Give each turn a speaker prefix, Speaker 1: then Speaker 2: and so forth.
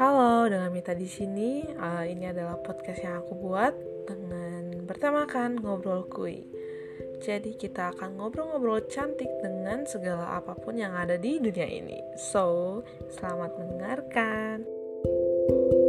Speaker 1: Halo, dengan Mita di sini. Uh, ini adalah podcast yang aku buat dengan bertemakan ngobrol kui. Jadi kita akan ngobrol-ngobrol cantik dengan segala apa pun yang ada di dunia ini. So, selamat mendengarkan. thank you